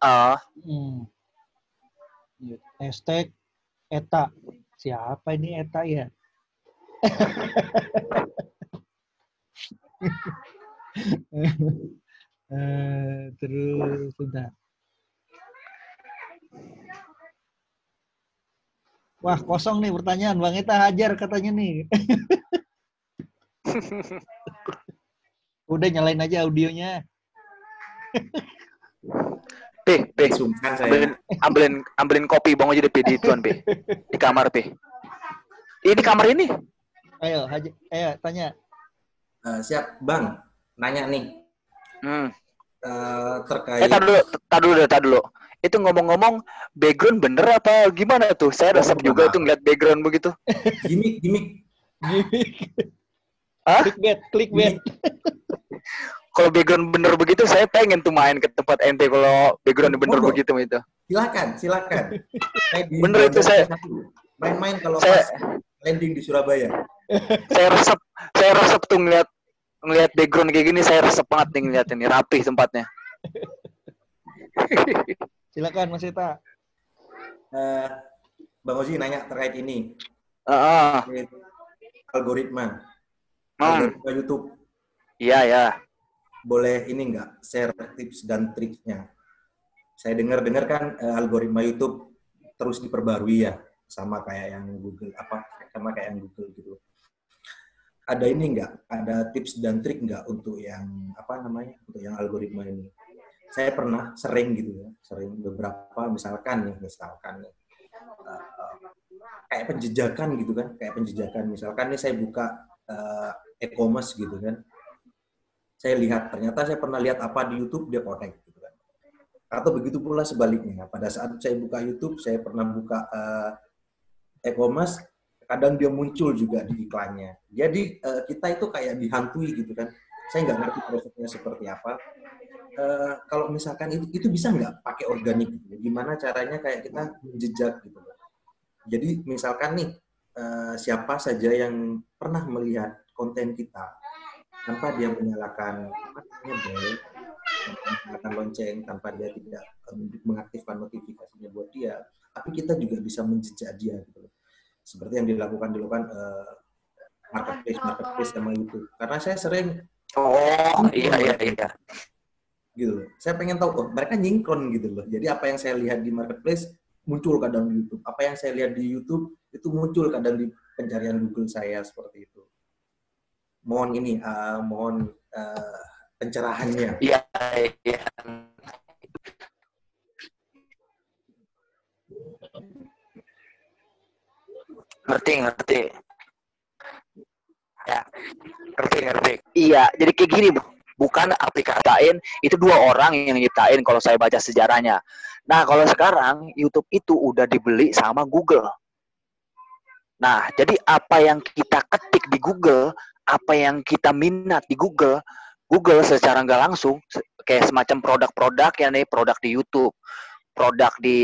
ah. Hmm. Hashtag Eta. Siapa ini Eta ya? Eh, terus sudah. Wah kosong nih pertanyaan Bang Eta hajar katanya nih. Udah nyalain aja audionya. Pi, Pi, Sungkan saya. ambilin, ambilin, ambilin kopi bang aja di Pi, di tuan Pi. Di kamar Pi. Ini kamar ini. Ayo, hajar, ayo tanya. Eh, siap, Bang. Nanya nih Hmm. eh, Eh, terkait tar dulu, tar dulu, tar dulu. Itu ngomong-ngomong, background bener apa gimana tuh? Saya resep juga itu ngeliat background begitu. gimmick gimmick Hah? Clickbait, clickbait. Kalau background bener begitu, saya pengen tuh main ke tempat ente kalau background bener Monggo. begitu itu. silakan silakan Bener itu, saya- main-main kalau Saya- pas landing di Surabaya Saya resep, saya resep tuh ngeliat ngeliat background kayak gini, saya resep banget nih ngeliat ini rapi tempatnya. Silakan Mas Eta. Eh, Bang Ozi nanya terkait ini Ah, ah. terkait algoritma Hmm. algoritma YouTube iya ya. Boleh ini enggak share tips dan triknya? Saya dengar-dengar kan eh, algoritma YouTube terus diperbarui ya sama kayak yang Google apa sama kayak yang Google gitu. Ada ini enggak ada tips dan trik enggak untuk yang apa namanya untuk yang algoritma ini? Saya pernah sering gitu ya sering beberapa misalkan nih misalkan nih eh, kayak penjejakan gitu kan kayak penjejakan. Misalkan nih saya buka eh, e-commerce gitu kan saya lihat ternyata saya pernah lihat apa di YouTube dia connect gitu kan. Atau begitu pula sebaliknya pada saat saya buka YouTube saya pernah buka eh, e-commerce kadang dia muncul juga di iklannya. Jadi eh, kita itu kayak dihantui gitu kan. Saya nggak ngerti prosesnya seperti apa. Eh, kalau misalkan itu itu bisa nggak pakai organik gitu? Gimana caranya kayak kita menjejak gitu? Jadi misalkan nih eh, siapa saja yang pernah melihat konten kita tanpa dia menyalakan apa namanya bell, tanpa menyalakan lonceng, tanpa dia tidak mengaktifkan notifikasinya buat dia, tapi kita juga bisa menjejak dia gitu loh. Seperti yang dilakukan dilakukan eh, marketplace marketplace sama YouTube. Karena saya sering Oh, iya iya iya. gitu loh. Saya pengen tahu oh mereka nyingkron gitu loh. Jadi apa yang saya lihat di marketplace muncul kadang di YouTube. Apa yang saya lihat di YouTube itu muncul kadang di pencarian Google saya seperti itu. Mohon ini, eh, mohon eh, pencerahannya. Iya iya. Ngerti ngerti. Ya, ngerti ngerti. Iya, jadi kayak gini, Bu. Bukan aplikasiin, itu dua orang yang nyiptain kalau saya baca sejarahnya. Nah, kalau sekarang YouTube itu udah dibeli sama Google. Nah, jadi apa yang kita ketik di Google, apa yang kita minat di Google, Google secara nggak langsung kayak semacam produk-produk ya nih produk di YouTube produk di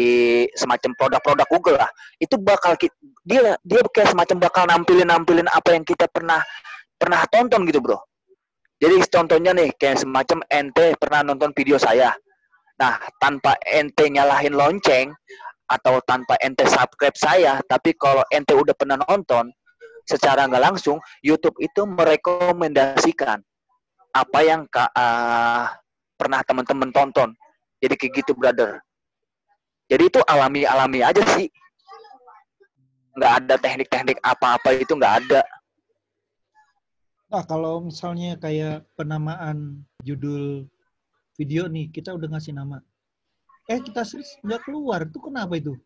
semacam produk-produk Google lah. Itu bakal dia dia kayak semacam bakal nampilin nampilin apa yang kita pernah pernah tonton gitu bro. Jadi contohnya nih kayak semacam ente pernah nonton video saya. Nah tanpa ente nyalahin lonceng atau tanpa ente subscribe saya tapi kalau ente udah pernah nonton secara nggak langsung YouTube itu merekomendasikan apa yang ah, pernah teman-teman tonton. Jadi kayak gitu, brother. Jadi itu alami-alami aja sih. Nggak ada teknik-teknik apa-apa itu nggak ada. Nah, kalau misalnya kayak penamaan judul video nih, kita udah ngasih nama. Eh, kita nggak keluar. Itu kenapa itu?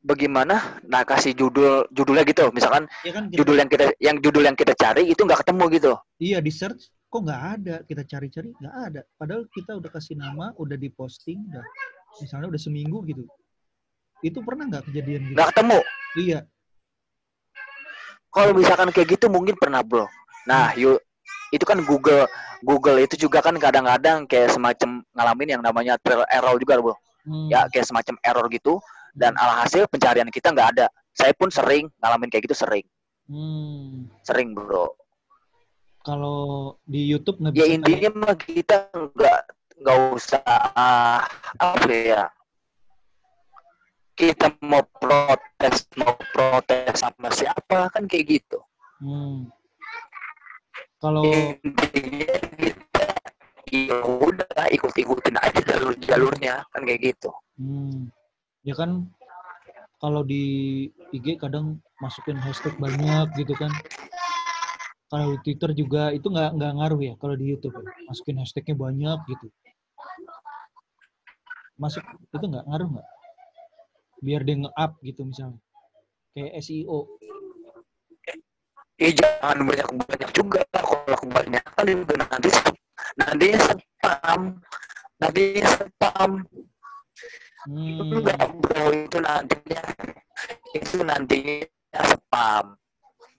Bagaimana? Nah, kasih judul judulnya gitu. Misalkan Ya kan judul yang kita yang judul yang kita cari itu nggak ketemu gitu. iya di search kok nggak ada. Kita cari-cari nggak ada. Padahal kita udah kasih nama, udah diposting, udah misalnya udah seminggu gitu. Itu pernah nggak kejadian gitu? Nggak ketemu. Iya. Kalau misalkan kayak gitu mungkin pernah, bro. Nah, yuk itu kan Google Google itu juga kan kadang-kadang kayak semacam ngalamin yang namanya trial error juga, bro. Hmm. ya kayak semacam error gitu dan alhasil pencarian kita nggak ada. Saya pun sering ngalamin kayak gitu sering. Hmm. sering bro. Kalau di YouTube nggak ya bisa intinya mah kita nggak nggak usah ah, apa ya? Kita mau protes mau protes sama siapa kan kayak gitu. Hmm. Kalau intinya kita ya udah ikut-ikutin aja jalur-jalurnya kan kayak gitu. Hmm, ya kan kalau di IG kadang masukin hashtag banyak gitu kan. Kalau di Twitter juga itu nggak nggak ngaruh ya kalau di YouTube ya. masukin hashtagnya banyak gitu. Masuk itu nggak ngaruh nggak? Biar dia nge-up gitu misalnya. Kayak SEO. Eh jangan banyak-banyak juga kalau kebanyakan juga nanti nanti spam nanti spam Hmm. enggak bro itu nantinya itu nantinya spam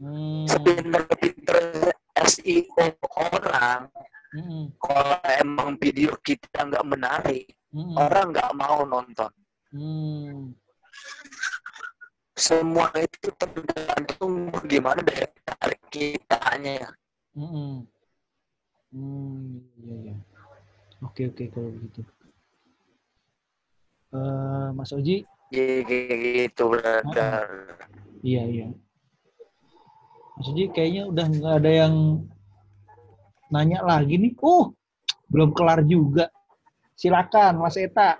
Hmm. sepinter-pinter SEO orang Hmm. kalau emang video kita nggak menarik Hmm. orang nggak mau nonton Hmm. semua itu tergantung gimana daya tarik kitanya Hmm. Hmm. Iya iya. Oke oke kalau begitu. Eh, Mas Oji, Jadi kayak gitu brother Iya, iya. Mas Uji kayaknya udah nggak ada yang nanya lagi nih. Uh, belum kelar juga. Silakan, Mas Eta.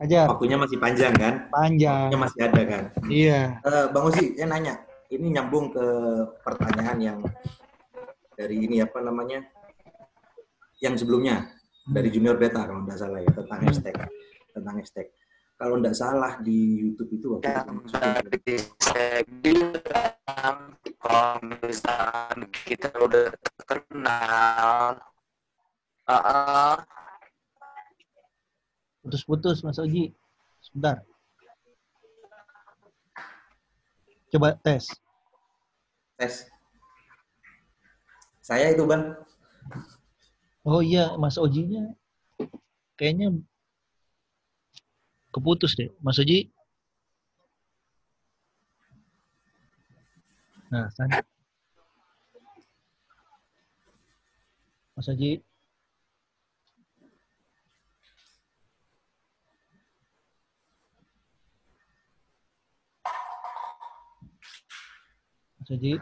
Ajar, Waktunya masih panjang kan? panjang. Waktunya masih ada kan? Iya. Eh, Bang Uzi, saya nanya. Ini nyambung ke pertanyaan yang dari ini apa namanya? Yang sebelumnya dari Junior Beta kalau nggak salah ya tentang Hmm. hashtag tentang hashtag. Kalau nggak salah di YouTube itu waktu itu yang masukin tadi saya bilang kalau misalkan kita udah terkenal uh -uh, Putus-putus, Mas Oji. Sebentar. Coba tes. tes. Saya itu bang, Oh iya, Mas Ojinya kayaknya keputus deh. Mas Oji. Nah, kan. Mas Oji. Mas Oji.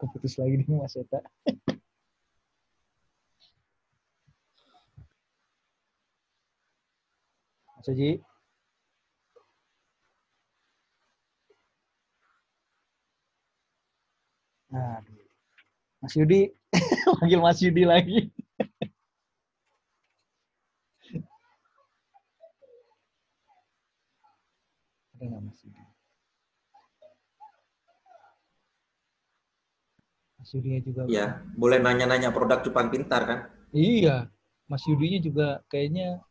keputus lagi nih Mas Eta. Nah, Mas Yudi, panggil Mas Yudi lagi. Ada nggak Mas Yudi? Mas Yudinya juga. ya boleh nanya-nanya produk cupang pintar kan? Iya, Mas Yudinya juga kayaknya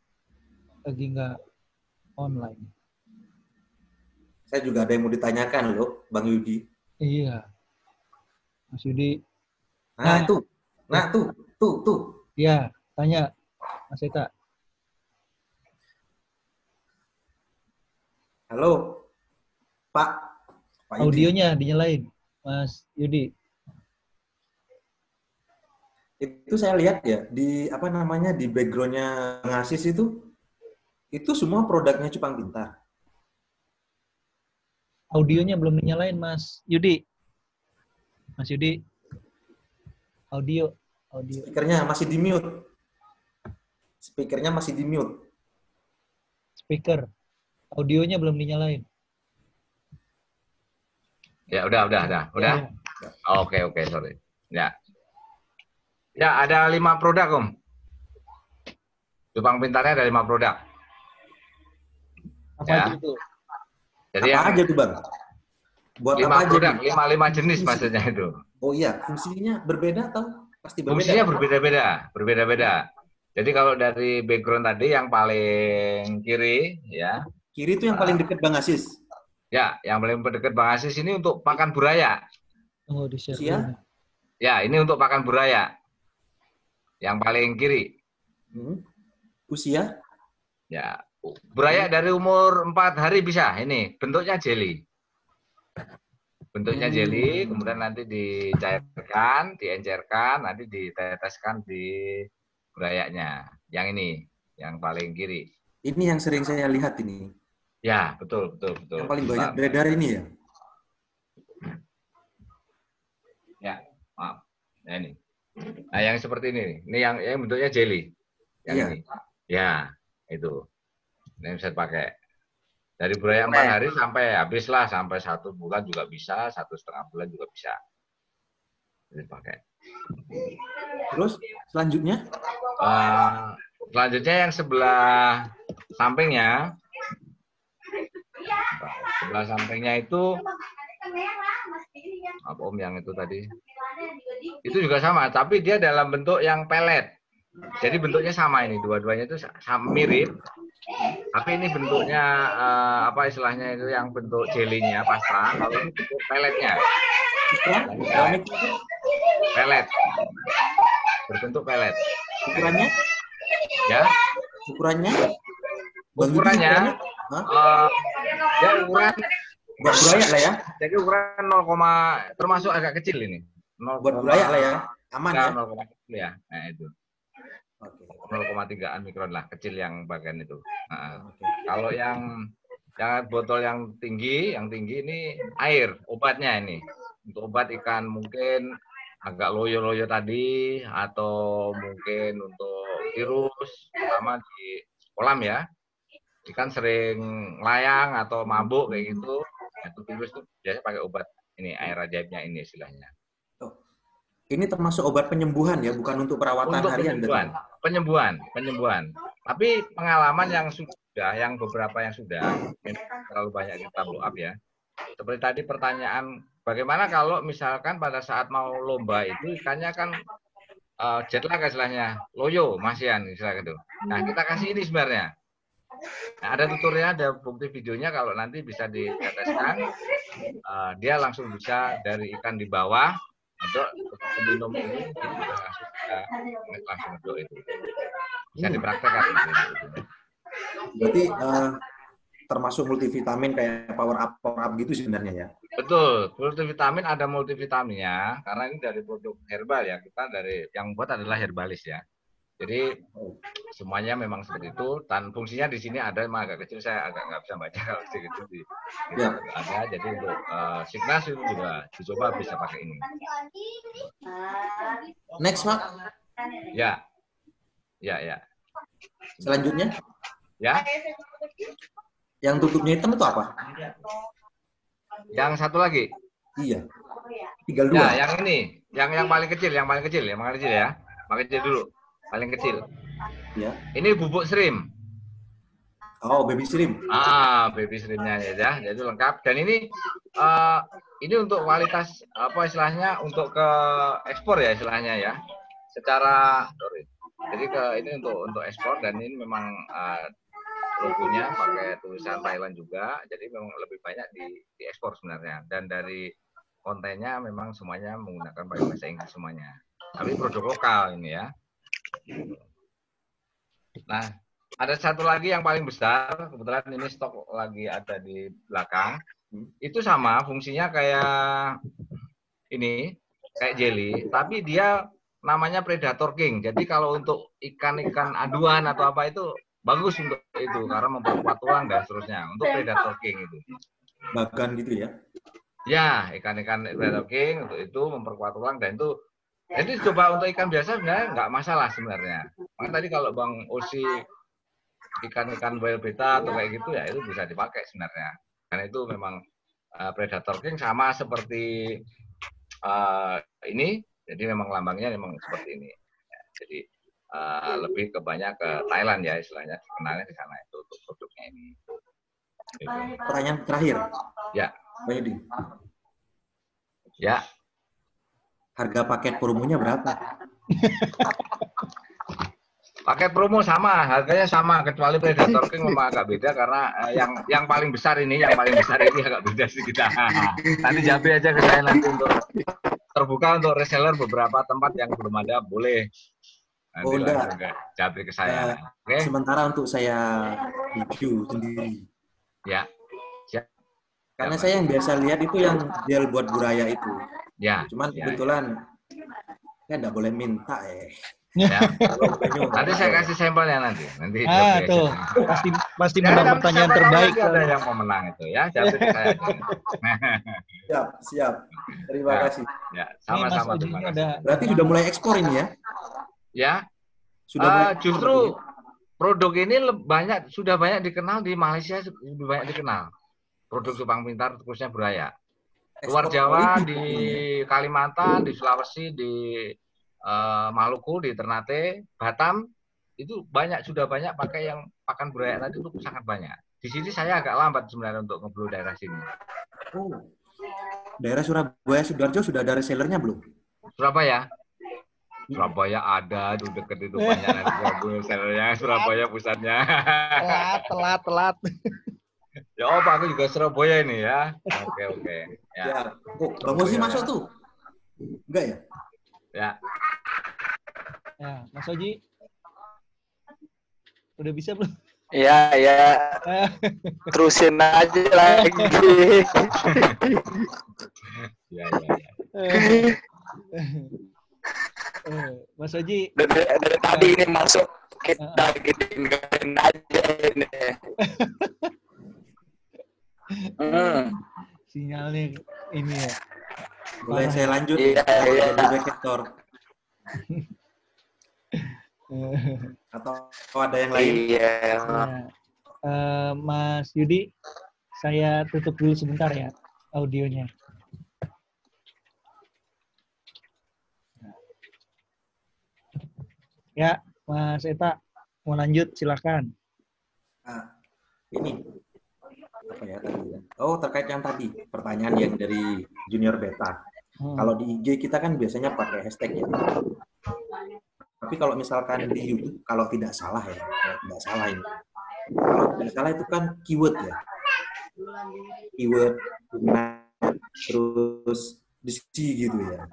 lagi nggak online. Saya juga ada yang mau ditanyakan loh, Bang Yudi. Iya, Mas Yudi. Nah, Nah. tuh, nah tuh, tuh, tuh. Iya, tanya Mas Eta. Halo, Pak. Pak Yudi. Audionya dinyalain, Mas Yudi. Itu saya lihat ya di apa namanya di backgroundnya ngasis itu, itu semua produknya cupang pintar. Audionya belum dinyalain, Mas Yudi. Mas Yudi. Audio, audio. Speakernya masih di mute. Speakernya masih di mute. Speaker. Audionya belum dinyalain. Ya, udah, udah, udah, udah. Ya, Oke, oke, sorry. Ya. Ya, ada lima produk, Om. Jepang pintarnya ada lima produk. Apa Ya. aja itu? Jadi apa aja tuh, Bang? Buat lima apa aja? produk, Bang? lima lima jenis Fungsi- maksudnya itu. Oh iya, fungsinya berbeda atau pasti berbeda? Fungsinya berbeda-beda, berbeda-beda. Jadi kalau dari background tadi yang paling kiri, ya, Kiri itu yang paling dekat Bang Asis. ya, yang paling dekat Bang Asis ini untuk pakan buraya. Tunggu di dulu. Ya, ini untuk pakan buraya. Yang paling kiri. Hmm. Usia? Ya, buraya dari umur empat hari bisa. Ini bentuknya jelly. bentuknya Hmm. jelly, kemudian nanti dicairkan, diencerkan, nanti diteteskan di berayaknya. Yang ini, yang paling kiri. Ini yang sering saya lihat ini. Ya, betul, betul, betul. Yang paling banyak beredar ini ya. maaf. Nah, ini. Nah, yang seperti ini. Ini yang, yang bentuknya jelly. Yang Iya. ini. Ya, itu. Ini bisa dipakai. Dari berayak empat hari sampai habis lah, sampai satu bulan juga bisa, satu setengah bulan juga bisa. Ini dipakai. Terus selanjutnya Eh, selanjutnya yang sebelah sampingnya, sebelah sampingnya itu apa om yang itu tadi? Itu juga sama, tapi dia dalam bentuk yang pelet. Jadi bentuknya sama ini, dua-duanya itu sama mirip. Tapi ini bentuknya eh, apa istilahnya itu yang bentuk jelinya pasta, kalau ini bentuk peletnya, keramik pelet. Berbentuk pelet. ukurannya Ya, ukurannya Bang ukurannya eh, ya ukuran buat lah ya. jadi ukuran 0, termasuk agak kecil ini. 0, Buat berayak lah ya. Aman ya. 0, kecil ya. Nah, itu. Oke. 0,3 mikron lah kecil yang bagian itu. Nah, Oke. kalau yang yang botol yang tinggi, yang tinggi ini air, obatnya ini. Untuk obat ikan mungkin agak loyo-loyo tadi atau mungkin untuk virus sama di kolam ya. Ikan sering layang atau mabuk kayak gitu. Itu virus itu biasanya pakai obat ini air ajaibnya ini istilahnya. Ini termasuk obat penyembuhan ya, bukan untuk perawatan untuk harian. penyembuhan, penyembuhan, penyembuhan. Tapi pengalaman yang sudah, yang beberapa yang sudah, terlalu banyak kita blow up ya. Seperti tadi pertanyaan, bagaimana kalau misalkan pada saat mau lomba itu ikannya kan uh, jet lag istilahnya, loyo, masian istilah gitu. Nah kita kasih ini sebenarnya. Nah, ada tutorialnya, ada bukti videonya kalau nanti bisa diteteskan, uh, dia langsung bisa dari ikan di bawah untuk minum ini dia juga langsung itu bisa dipraktekkan. Berarti eh, termasuk multivitamin kayak power up power up gitu sebenarnya ya. betul. Multivitamin ada multivitaminnya. Karena ini dari produk herbal ya. Kita dari yang buat adalah herbalis ya jadi semuanya memang seperti itu. Dan fungsinya di sini ada emang agak kecil saya agak nggak bisa baca kalau sedikit di, di Ya. ada. Jadi untuk uh, signas itu juga dicoba bisa pakai ini. Next Pak, ya. Ya ya. Selanjutnya? Ya. Yang tutupnya hitam itu apa? yang satu lagi? Iya. Tinggal Ya, dua. yang ini, yang yang paling kecil, yang paling kecil, yang paling kecil ya. Paling kecil dulu, paling kecil. Ya. Ini bubuk shrimp. Oh, baby shrimp. Ah, baby shrimpnya ya, jadi lengkap. Dan ini eh, ini untuk kualitas apa istilahnya untuk ke ekspor ya istilahnya ya. Secara sorry. Jadi ke ini untuk untuk ekspor dan ini memang eh, logonya pakai tulisan Thailand juga. Jadi memang lebih banyak di di ekspor sebenarnya. Dan dari kontennya memang semuanya menggunakan bahasa Inggris semuanya. Tapi produk lokal ini ya. Nah, ada satu lagi yang paling besar, kebetulan ini stok lagi ada di belakang. Itu sama, fungsinya kayak ini, kayak jelly, tapi dia namanya Predator King. Jadi kalau untuk ikan-ikan aduan atau apa itu bagus untuk itu karena memperkuat tulang dan seterusnya. Untuk Predator King itu. Bagan gitu ya. Ya, ikan-ikan Predator King untuk itu memperkuat tulang dan itu jadi coba untuk ikan biasa sebenarnya nggak masalah sebenarnya. Makanya tadi kalau Bang Osi ikan-ikan whale beta atau kayak gitu ya itu bisa dipakai sebenarnya. Karena itu memang uh, Predator King sama seperti uh, ini, jadi memang lambangnya memang seperti ini. Ya, jadi uh, lebih ke banyak ke Thailand ya istilahnya, kenalnya di sana itu untuk produknya ini. Gitu. Pertanyaan terakhir. Ya. Bang Yudi, Ya, harga paket promonya berapa? pakai promo sama, harganya sama kecuali Predator King memang agak beda karena eh, yang yang paling besar ini, yang paling besar ini agak beda sih kita. nanti jabe aja ke saya nanti untuk terbuka untuk reseller beberapa tempat yang belum ada boleh. Nanti Oh, enggak. ke jabe ke saya. Oke? Sementara untuk saya review sendiri. Ya. Siap. Karena Ya, saya yang biasa lihat itu yang gel buat buraya itu. Ya. Cuman ya, kebetulan saya nggak boleh minta eh. ya. Penyu, Nanti saya kasih sampelnya nanti. Nanti Ah, Jopri tuh. Pasti pasti Ya, pertanyaan terbaik. ada yang mau menang itu ya. Saya. Siap, siap. Terima Ya. kasih. ya, sama-sama terima kasih. ada Berarti sudah mulai ekspor ini ya? Ya, Sudah mulai ekspor justru ya? produk ini banyak sudah banyak dikenal di Malaysia lebih banyak dikenal. Produk Jepang Pintar khususnya Buraya. Luar Jawa, di. Kalimantan, di Sulawesi, di eh, Maluku, di Ternate, Batam itu banyak sudah banyak pakai yang pakan Buraya tadi itu sangat banyak. Di sini saya agak lambat sebenarnya untuk ngobrol daerah sini. Oh. Daerah Surabaya Sidoarjo sudah ada resellernya belum? Surabaya. Surabaya ada, itu deket itu banyak nanti Surabaya sellernya, Surabaya pusatnya. telat, telat, telat. ya oh Pak, aku juga Surabaya ini ya. Oke oke. Ya, Ya. Oh, Bang Mozi masuk tuh? Enggak ya? ya. Ya, Mas Oji. Udah bisa belum? Iya, iya. Terusin aja lagi. Ya, ya, ya. Eh, eh, Mas Oji, dari, dari tadi ini masuk kita gituin aja ini. Hmm. sinyalnya ini ya. Boleh Parah. saya lanjut? Iya, iya. Jadi backsektor. Eh, Atau ada yang lain? Iya. Nah, eh, Mas Yudi, saya tutup dulu sebentar ya audionya. Ya, Mas Eta, mau lanjut silakan. Ah, ini apa ya tadi ya? Oh terkait yang tadi pertanyaan yang dari junior beta. Hmm. Kalau di IG kita kan biasanya pakai hashtag ya. Tapi kalau misalkan di YouTube kalau tidak salah ya, kalau tidak salah ini. Kalau tidak salah itu kan keyword ya. Keyword nah, terus diskusi gitu ya.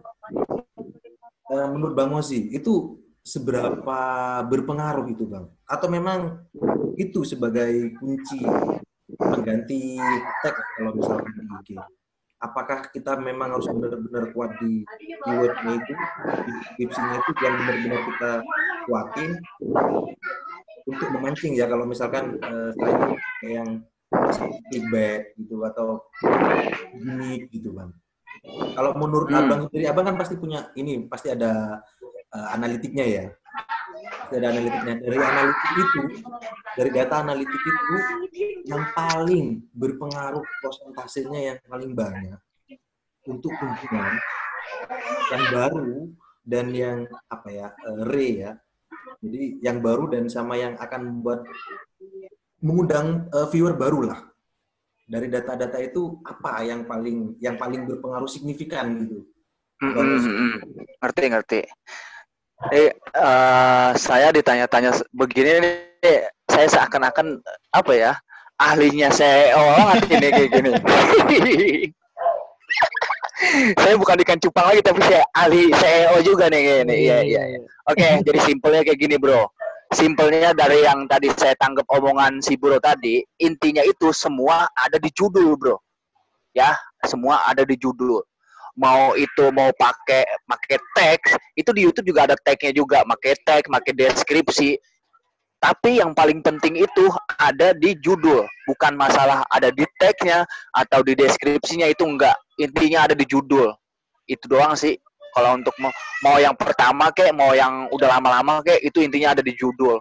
Eh, Menurut Bang Mozi itu seberapa berpengaruh itu Bang? Atau memang itu sebagai kunci pengganti tag kalau misalkan di IG? Apakah kita memang harus benar-benar kuat di keywordnya itu, di deskripsinya itu yang benar-benar kita kuatin untuk memancing ya kalau misalkan eh, setelah itu kayak yang clickbait gitu atau gimmick gitu bang. Kalau menurut Hmm. abang sendiri, abang kan pasti punya ini pasti ada eh, analitiknya ya. Ada analitiknya. Dari analitik itu, dari data analitik itu yang paling berpengaruh prosentasenya yang paling banyak untuk kunjungan yang baru dan yang apa ya eh, re ya jadi yang baru dan sama yang akan membuat mengundang eh, viewer baru lah dari data-data itu apa yang paling yang paling berpengaruh signifikan gitu. Ngerti, ngerti. Eh, eh, saya ditanya-tanya begini nih, saya seakan-akan apa ya ahlinya CEO banget ini kayak gini. saya bukan ikan cupang lagi tapi saya ahli CEO juga nih kayak gini. Iya, iya. iya. Oke, jadi simpelnya kayak gini, Bro. Simpelnya dari yang tadi saya tanggap omongan si Bro tadi, intinya itu semua ada di judul, Bro. Ya, semua ada di judul mau itu mau pakai pakai teks itu di YouTube juga ada tagnya juga pakai tag pakai deskripsi. Tapi yang paling penting itu ada di judul bukan masalah ada di tagnya atau di deskripsinya itu enggak. Intinya ada di judul. Itu doang sih. Kalau untuk mau, mau yang pertama kek mau yang udah lama-lama kek itu intinya ada di judul.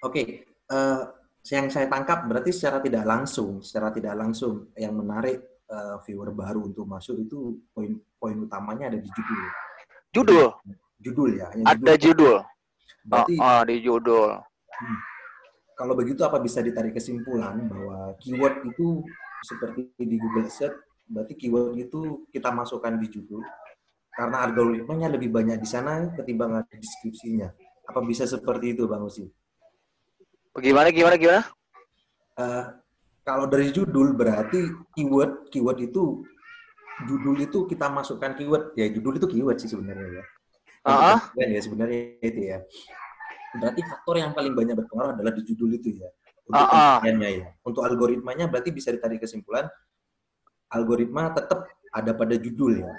Oke eh, yang saya tangkap berarti secara tidak langsung secara tidak langsung yang menarik eh, viewer baru untuk masuk itu poin poin utamanya ada di judul. Judul? Judul ya hanya ada judul. oh, berarti oh, di judul. Kalau begitu apa bisa ditarik kesimpulan bahwa keyword itu seperti di Google Search berarti keyword itu kita masukkan di judul karena algoritmanya lebih banyak di sana ketimbang ada deskripsinya. Apa bisa seperti itu Bang Usi? Gimana gimana gimana Eh, kalau dari judul berarti keyword keyword itu judul itu kita masukkan keyword ya judul itu keyword sih sebenarnya ya. Ah, Bukan ya sebenarnya itu ya. Berarti faktor yang paling banyak berpengaruh adalah di judul itu ya Untuk Ah, ah. penilaiannya ya. Untuk algoritmanya berarti bisa ditarik kesimpulan algoritma tetap ada pada judul ya.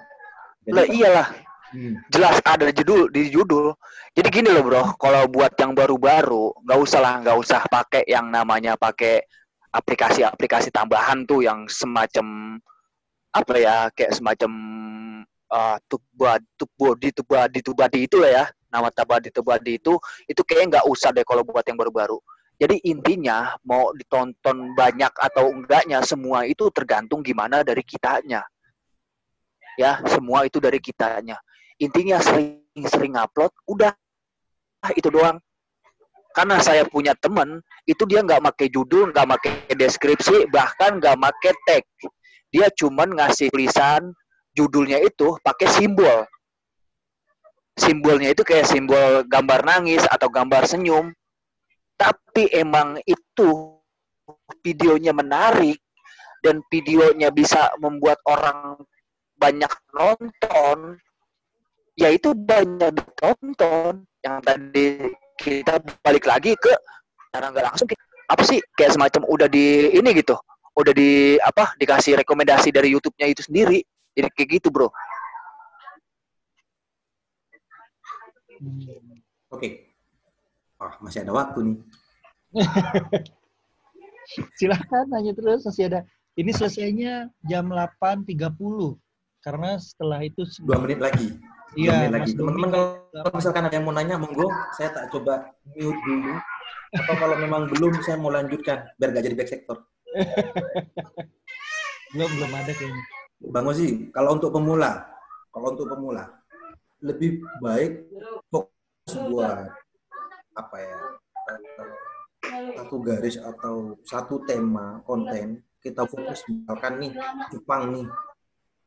Jadi, Lah iyalah, Hmm. jelas ada judul di judul. Jadi gini loh bro, kalau buat yang baru-baru nggak usah lah, nggak usah pakai yang namanya pakai aplikasi-aplikasi tambahan tuh yang semacam apa ya, kayak semacam uh, tubadi, tubadi, tubadi, tubadi itu lah ya, nama tubadi, tubadi itu, itu kayak nggak usah deh kalau buat yang baru-baru. Jadi intinya mau ditonton banyak atau enggaknya semua itu tergantung gimana dari kitanya. Ya, semua itu dari kitanya intinya sering-sering upload udah. Itu doang. Karena saya punya temen itu dia nggak pakai judul nggak pakai deskripsi bahkan nggak pakai tag. Dia cuman ngasih tulisan judulnya itu pakai simbol. Simbolnya itu kayak simbol gambar nangis atau gambar senyum. Tapi emang itu videonya menarik dan videonya bisa membuat orang banyak nonton ya itu banyak ditonton yang tadi kita balik lagi ke cara nggak langsung apa sih kayak semacam udah di ini gitu udah di apa dikasih rekomendasi dari YouTube-nya itu sendiri jadi kayak gitu bro Hmm. Oke. Wah, masih ada waktu nih. Silahkan nanya terus masih ada. Ini selesainya jam 8.30 karena setelah itu Dua menit lagi. Iya, lagi. Teman-teman kalau misalkan ada yang mau nanya, monggo. Saya tak coba mute dulu. Atau kalau memang belum, saya mau lanjutkan. Biar gak jadi back sector. belum belum ada kayaknya. Bang Ozi, kalau untuk pemula, kalau untuk pemula, lebih baik fokus buat apa ya satu garis atau satu tema konten kita fokus misalkan nih cupang nih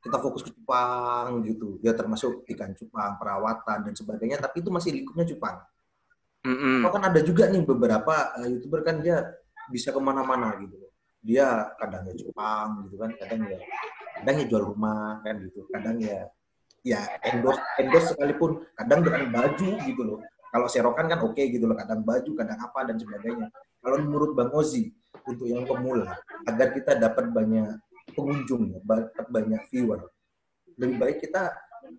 kita fokus ke cupang gitu dia termasuk ikan cupang perawatan dan sebagainya tapi itu masih lingkupnya cupang. Atau kan ada juga nih beberapa eh, youtuber kan dia bisa ke mana-mana gitu. Dia kadang ya Jepang gitu kan, kadang ya kadang ya jual rumah kan gitu, kadang ya ya endorse endorse sekalipun kadang dengan baju gitu loh. Kalau serokan kan oke gitu loh, kadang baju, kadang apa dan sebagainya. Kalau menurut Bang Ozi untuk yang pemula agar kita dapat banyak pengunjung ya, dapat banyak viewer, lebih baik kita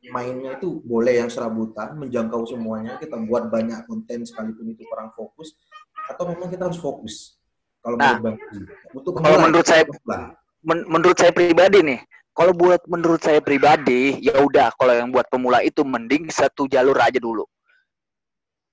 mainnya itu boleh yang serabutan, menjangkau semuanya, kita buat banyak konten sekalipun itu kurang fokus, atau memang kita harus fokus. Kalau Nah, menurut Bang. Untuk kalau menurut saya-. Men- menurut saya pribadi nih kalau buat menurut saya pribadi ya udah kalau yang buat pemula itu mending satu jalur aja dulu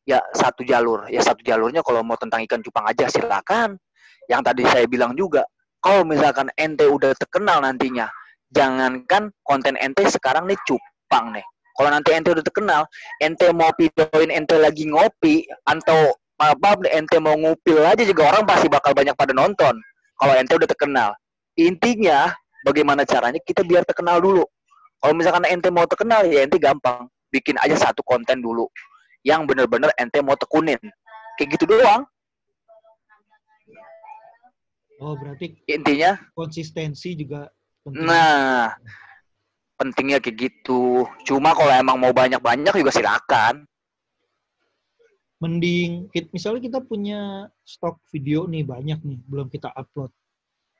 ya satu jalur ya satu jalurnya kalau mau tentang ikan cupang aja silakan yang tadi saya bilang juga kalau misalkan ente udah terkenal nantinya jangankan konten ente sekarang nih cupang nih kalau nanti ente udah terkenal ente mau videoin ente lagi ngopi atau apa ente mau ngupil aja juga orang pasti bakal banyak pada nonton kalau ente udah terkenal intinya bagaimana caranya kita biar terkenal dulu kalau misalkan ente mau terkenal ya ente gampang bikin aja satu konten dulu yang bener-bener ente mau tekunin kayak gitu doang Oh, berarti intinya konsistensi juga penting. nah pentingnya kayak gitu cuma kalau emang mau banyak-banyak juga silakan Mending misalnya kita punya stok video nih banyak nih, belum kita upload.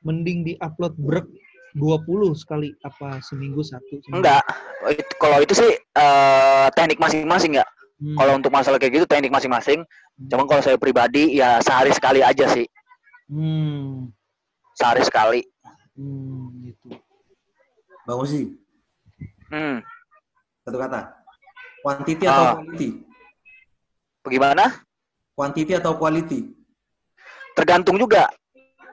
Mending di-upload brek 20 sekali apa seminggu satu. seminggu- enggak kalau itu sih eh, teknik masing-masing ya Hmm. kalau untuk masalah kayak gitu teknik masing-masing cuman kalau saya pribadi ya sehari sekali aja sih Hmm. sehari sekali Hmm, gitu. Bang Ozi, hmm. satu kata. Quantity atau Ah. quality? bagaimana Quantity atau quality? tergantung juga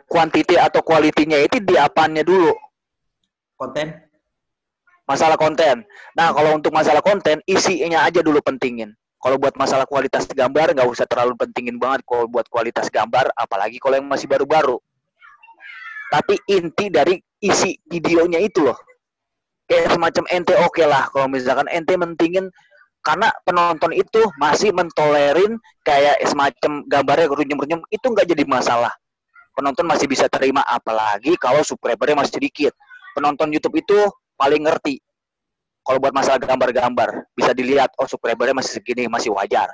kuantiti atau kualitinya itu di apanya dulu Konten? masalah konten nah kalau untuk masalah konten isinya aja dulu pentingin kalau buat masalah kualitas gambar nggak usah terlalu pentingin banget kalau buat kualitas gambar apalagi kalau yang masih baru-baru. Tapi inti dari isi videonya itu loh. Kayak semacam ente oke lah kalau misalkan ente mentingin karena penonton itu masih mentolerin kayak semacam gambarnya runyem-runyem itu nggak jadi masalah. Penonton masih bisa terima apalagi kalau subscribernya masih sedikit. Penonton YouTube itu paling ngerti kalau buat masalah gambar-gambar bisa dilihat oh subscribernya masih segini masih wajar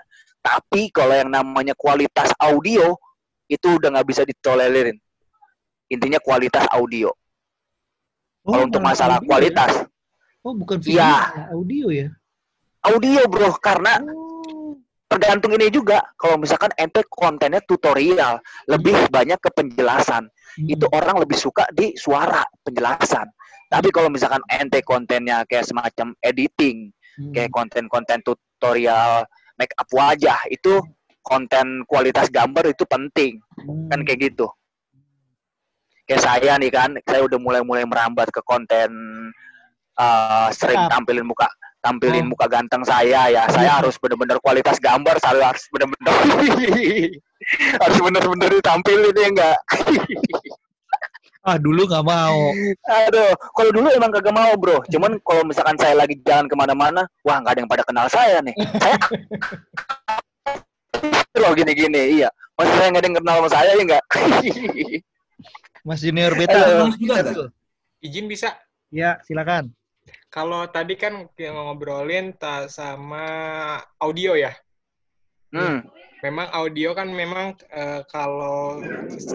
tapi kalau yang namanya kualitas audio itu udah nggak bisa ditolerir. Intinya kualitas audio. Kalau untuk masalah audio kualitas, ya? Oh, bukan video, Iya. malah audio ya? audio bro, karena Oh. tergantung ini juga. Kalau misalkan ente kontennya tutorial, lebih banyak ke penjelasan. Hmm. Itu orang lebih suka di suara penjelasan. Tapi kalau misalkan ente kontennya kayak semacam editing, Hmm. kayak konten-konten tutorial make up wajah, itu konten kualitas gambar itu penting. Hmm. Kan kayak gitu. Kayak saya nih kan, saya udah mulai-mulai merambat ke konten uh, sering tampilin muka tampilin Oh. muka ganteng saya ya. Saya harus bener-bener kualitas gambar, saya harus bener-bener harus bener-bener ditampilin ya enggak. Ah, dulu nggak mau. Aduh, kalau dulu emang kagak mau bro. Cuman kalau misalkan saya lagi jalan ke mana-mana, wah nggak ada yang pada kenal saya nih. Saya loh gini-gini, iya. Masa saya nggak ada yang kenal sama saya ya enggak? Mas Junior. Beta. Nggak? Izin bisa. Ya, silakan. Kalau tadi kan kita ngobrolin sama audio ya. Hmm. Memang audio kan memang eh, kalau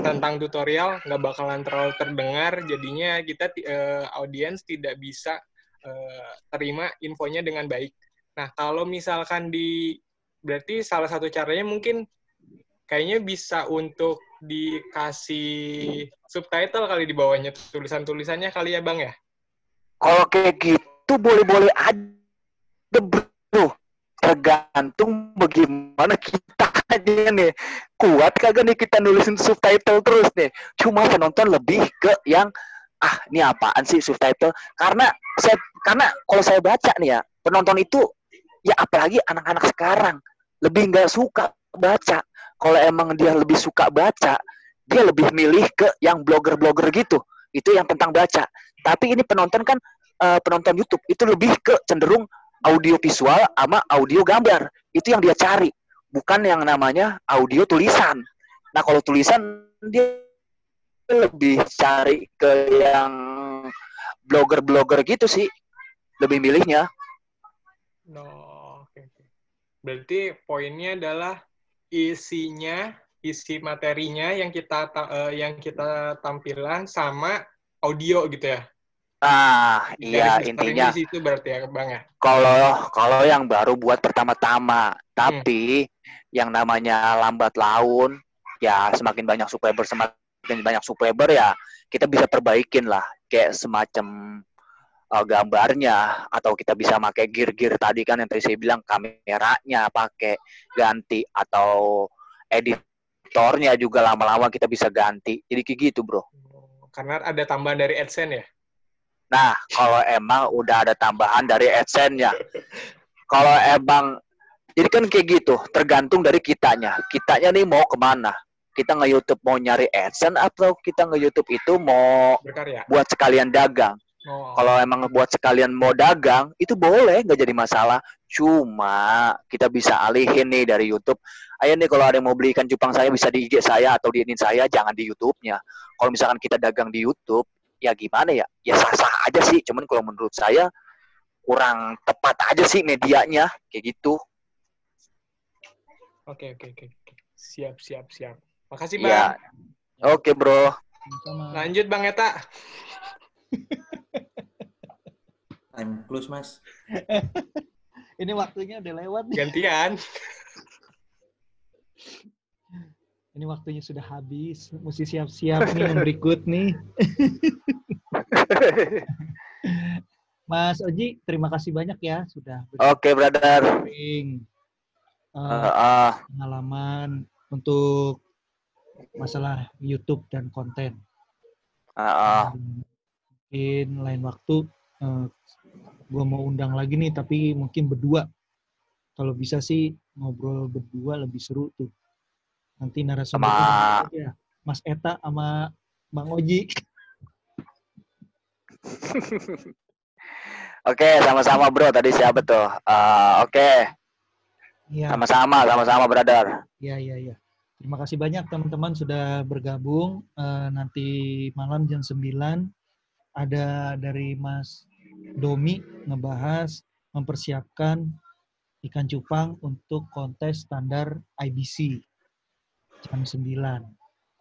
tentang tutorial nggak bakalan terlalu terdengar, jadinya kita eh, audiens tidak bisa eh, terima infonya dengan baik. Nah, kalau misalkan di berarti salah satu caranya mungkin kayaknya bisa untuk dikasih subtitle kali di bawahnya tulisan-tulisannya kali ya, Bang ya? Kalau kayak gitu boleh-boleh aja. Tergantung bagaimana kita aja nih. Kuat kagak nih kita nulisin subtitle terus nih. Cuma penonton lebih ke yang ah ini apaan sih subtitle? Karena saya karena kalau saya baca nih ya penonton itu ya apalagi anak-anak sekarang lebih nggak suka baca. Kalau emang dia lebih suka baca, dia lebih milih ke yang blogger-blogger gitu. Itu yang tentang baca. Tapi ini penonton kan eh, penonton YouTube itu lebih ke cenderung audio visual sama audio gambar. Itu yang dia cari, bukan yang namanya audio tulisan. Nah, kalau tulisan dia lebih cari ke yang blogger-blogger gitu sih. Lebih milihnya. No, oke oke. Berarti poinnya adalah isinya, isi materinya yang kita ta- eh, yang kita tampilan sama audio gitu ya. Nah, iya Garis besarnya intinya di situ berarti ya, Bang ya. kalau kalau yang baru buat pertama-tama, tapi yang namanya lambat laun, ya semakin banyak subscriber semakin banyak subscriber ya kita bisa perbaikin lah, kayak semacam uh, gambarnya atau kita bisa pakai gear-gear tadi kan yang tadi saya bilang kameranya pakai ganti atau editornya juga lama-lama kita bisa ganti. Jadi kayak gitu, Bro. Karena ada tambahan dari AdSense ya. Nah, kalau emang udah ada tambahan dari AdSense-nya. Kalau emang, jadi kan kayak gitu, tergantung dari kitanya. Kitanya nih mau ke mana? Kita nge-YouTube mau nyari AdSense atau kita nge-YouTube itu mau Berkarya. buat sekalian dagang? Oh. Kalau emang buat sekalian mau dagang, itu boleh, nggak jadi masalah. Cuma kita bisa alihin nih dari YouTube. Ayo nih kalau ada yang mau beli ikan cupang saya bisa di IG saya atau di ini saya, jangan di YouTube-nya. Kalau misalkan kita dagang di YouTube, ya gimana ya? Ya sah-sah aja sih. Cuman kalau menurut saya kurang tepat aja sih medianya kayak gitu. Oke oke oke. oke. Siap siap siap. Makasih, Iya. Bang. Oke, Bro. Sama. Lanjut Bang Eta. Time close, Mas. Ini waktunya udah lewat nih. Gantian. Ini waktunya sudah habis. Mesti siap-siap nih yang berikut nih. Mas Oji, terima kasih banyak ya sudah Oke, brother. berbagi eh, Heeh. pengalaman untuk masalah YouTube dan konten. Heeh. Mungkin lain waktu eh, gua mau undang lagi nih, tapi mungkin berdua. Kalau bisa sih ngobrol berdua lebih seru tuh. Nanti narasumber Sama- ya, Mas Eta sama Bang Oji. Oke, sama-sama, Bro. Tadi siapa tuh? Eh, oke, Iya, sama-sama, sama-sama, brother. iya, iya, iya. Terima kasih banyak teman-teman sudah bergabung. Eh, nanti malam jam 9 ada dari Mas Domi ngebahas mempersiapkan ikan cupang untuk kontes standar IBC jam 9.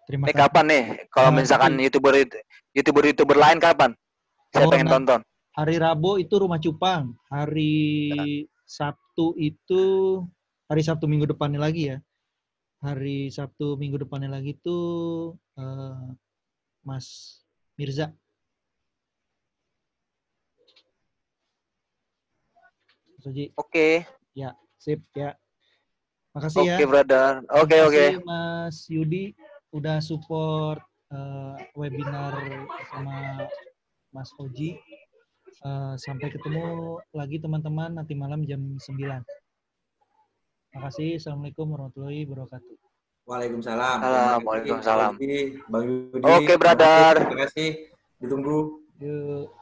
Terima kasih. kapan nih? Kalau Nanti. misalkan youtuber youtuber youtuber lain kapan? Saya Oh, pengen tonton. Hari Rabu itu Rumah Cupang. Hari Sabtu itu hari Sabtu minggu depannya lagi ya. Hari Sabtu minggu depannya lagi itu eh, Mas Mirza. Oke. sip ya. Makasih ya. Oke, brother. Oke, Terima oke. kasih, Mas Yudi udah support eh, webinar sama Mas Oji. Eh, sampai ketemu lagi teman-teman nanti malam jam 9. Makasih. Assalamualaikum warahmatullahi wabarakatuh. Waalaikumsalam. Waalaikumsalam. Bang Yudi. Oke, brother. Terima kasih. Ditunggu. Yuk.